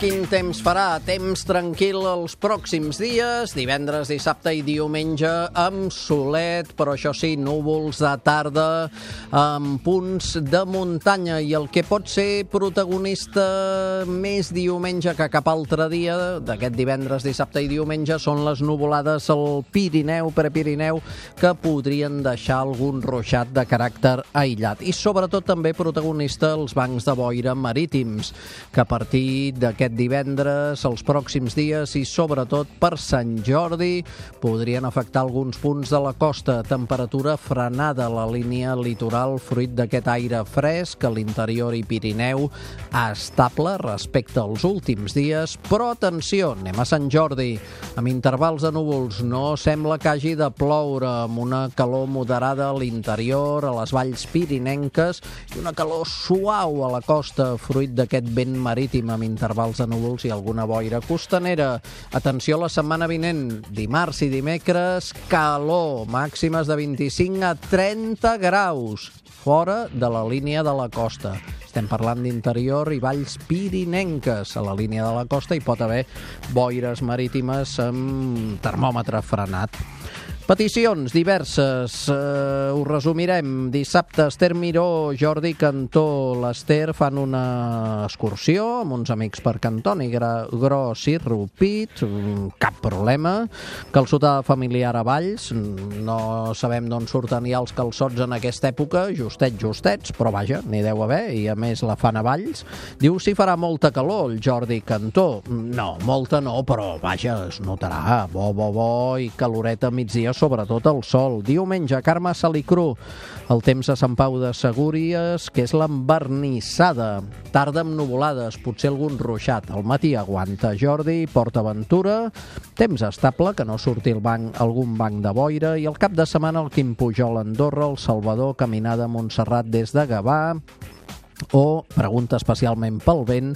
Quin temps farà. Temps tranquil els pròxims dies, divendres, dissabte i diumenge, amb solet, però això sí, núvols de tarda, amb punts de muntanya. I el que pot ser protagonista més diumenge que cap altre dia, d'aquest divendres, dissabte i diumenge, són les nuvolades al Pirineu, Prepirineu, que podrien deixar algun ruixat de caràcter aïllat. I sobretot també protagonista els bancs de boira marítims, que a partir d'aquest divendres, els pròxims dies i sobretot per Sant Jordi podrien afectar alguns punts de la costa. Temperatura frenada a la línia litoral fruit d'aquest aire fresc a l'interior i Pirineu estable respecte als últims dies, però atenció, anem a Sant Jordi amb intervals de núvols. No sembla que hagi de ploure amb una calor moderada a l'interior, a les valls pirinenques i una calor suau a la costa fruit d'aquest vent marítim amb intervals de núvols i alguna boira costanera. Atenció la setmana vinent, dimarts i dimecres, calor, màximes de 25 a 30 graus, fora de la línia de la costa. Estem parlant d'interior i valls pirinenques a la línia de la costa i pot haver boires marítimes amb termòmetre frenat. Peticions diverses, uh, ho resumirem. Dissabte, Esther Miró, Jordi Cantó, l'Ester fan una excursió amb uns amics per Cantoni, Gros i Rupit, cap problema. Calçotada familiar a Valls, no sabem d'on surten ja els calçots en aquesta època, justets, justets, però vaja, n'hi deu haver, i a més la fan a Valls. Diu si farà molta calor el Jordi Cantó. No, molta no, però vaja, es notarà, bo, bo, bo, i caloreta migdia sobretot el sol. Diumenge, Carme Salicru, el temps a Sant Pau de Segúries, que és l'envernissada. Tarda amb nuvolades, potser algun ruixat. Al matí aguanta Jordi, PortAventura, temps estable, que no surti el banc, algun banc de boira, i el cap de setmana el Quim Pujol Andorra, el Salvador, caminada a Montserrat des de Gavà, o pregunta especialment pel vent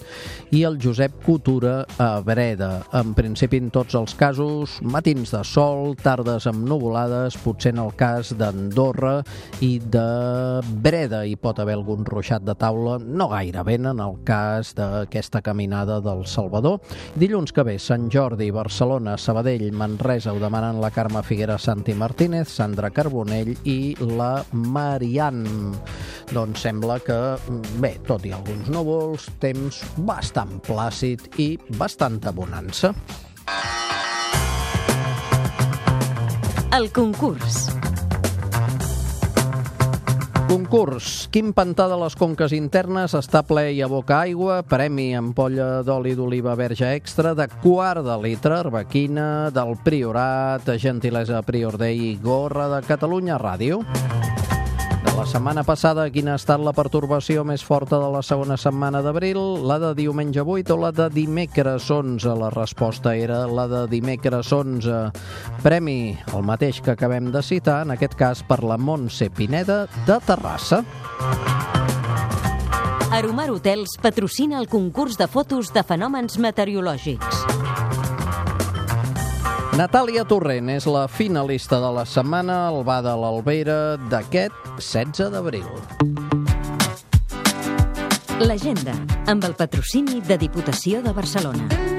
i el Josep Coutura a Breda. En principi en tots els casos, matins de sol, tardes amb nuvolades, potser en el cas d'Andorra i de Breda hi pot haver algun ruixat de taula, no gaire ben en el cas d'aquesta caminada del Salvador. Dilluns que ve, Sant Jordi, Barcelona, Sabadell, Manresa ho demanen la Carme Figuera Santi Martínez, Sandra Carbonell i la Marian. Doncs sembla que Bé, tot i alguns núvols, temps bastant plàcid i bastanta bonança. El concurs. Concurs. Quin pantà de les conques internes està ple i aboca aigua? Premi ampolla d'oli d'oliva verge extra de quart de litre, arbequina, del Priorat, gentilesa Prior Dei i gorra de Catalunya Ràdio. La setmana passada, quina ha estat la pertorbació més forta de la segona setmana d'abril? La de diumenge 8 o la de dimecres 11? La resposta era la de dimecres 11. Premi, el mateix que acabem de citar, en aquest cas per la Montse Pineda de Terrassa. Aromar Hotels patrocina el concurs de fotos de fenòmens meteorològics. Natàlia Torrent és la finalista de la setmana al Bar de l'Albera d'aquest 16 d'abril. L'agenda, amb el patrocini de Diputació de Barcelona.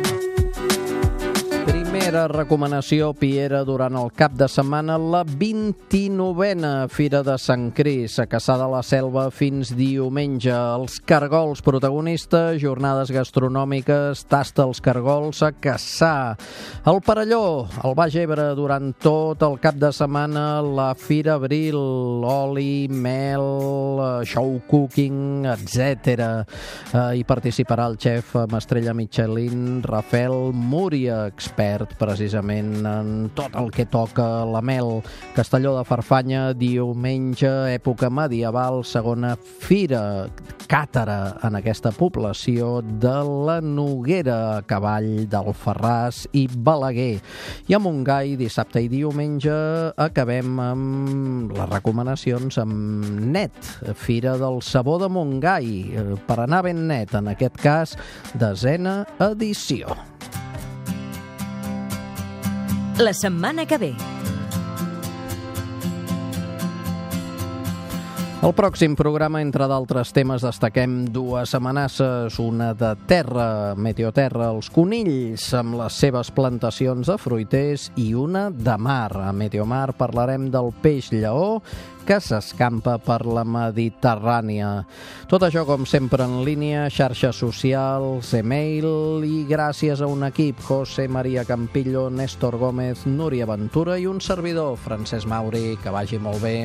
Primera recomanació, Piera, durant el cap de setmana, la 29a Fira de Sant Cris, a Caçà de la Selva fins diumenge. Els cargols protagonistes, jornades gastronòmiques, tasta els cargols a Caçà. El Parelló, el Baix Ebre, durant tot el cap de setmana, la Fira Abril, oli, mel, show cooking, etc. Hi participarà el xef estrella Michelin, Rafael Múria, expert precisament en tot el que toca la mel. Castelló de Farfanya, diumenge, època medieval, segona fira, càtera en aquesta població de la Noguera, cavall del Ferràs i Balaguer. I a Montgai, dissabte i diumenge, acabem amb les recomanacions amb net, Fira del Sabó de Montgai, eh, per anar ben net, en aquest cas, desena edició. La setmana que ve. Al pròxim programa, entre d'altres temes, destaquem dues amenaces, una de terra, meteoterra, els conills, amb les seves plantacions de fruiters, i una de mar. A Meteomar parlarem del peix lleó, que s'escampa per la Mediterrània. Tot això, com sempre, en línia, xarxes socials, e-mail i gràcies a un equip, José María Campillo, Néstor Gómez, Núria Ventura i un servidor, Francesc Mauri, que vagi molt bé.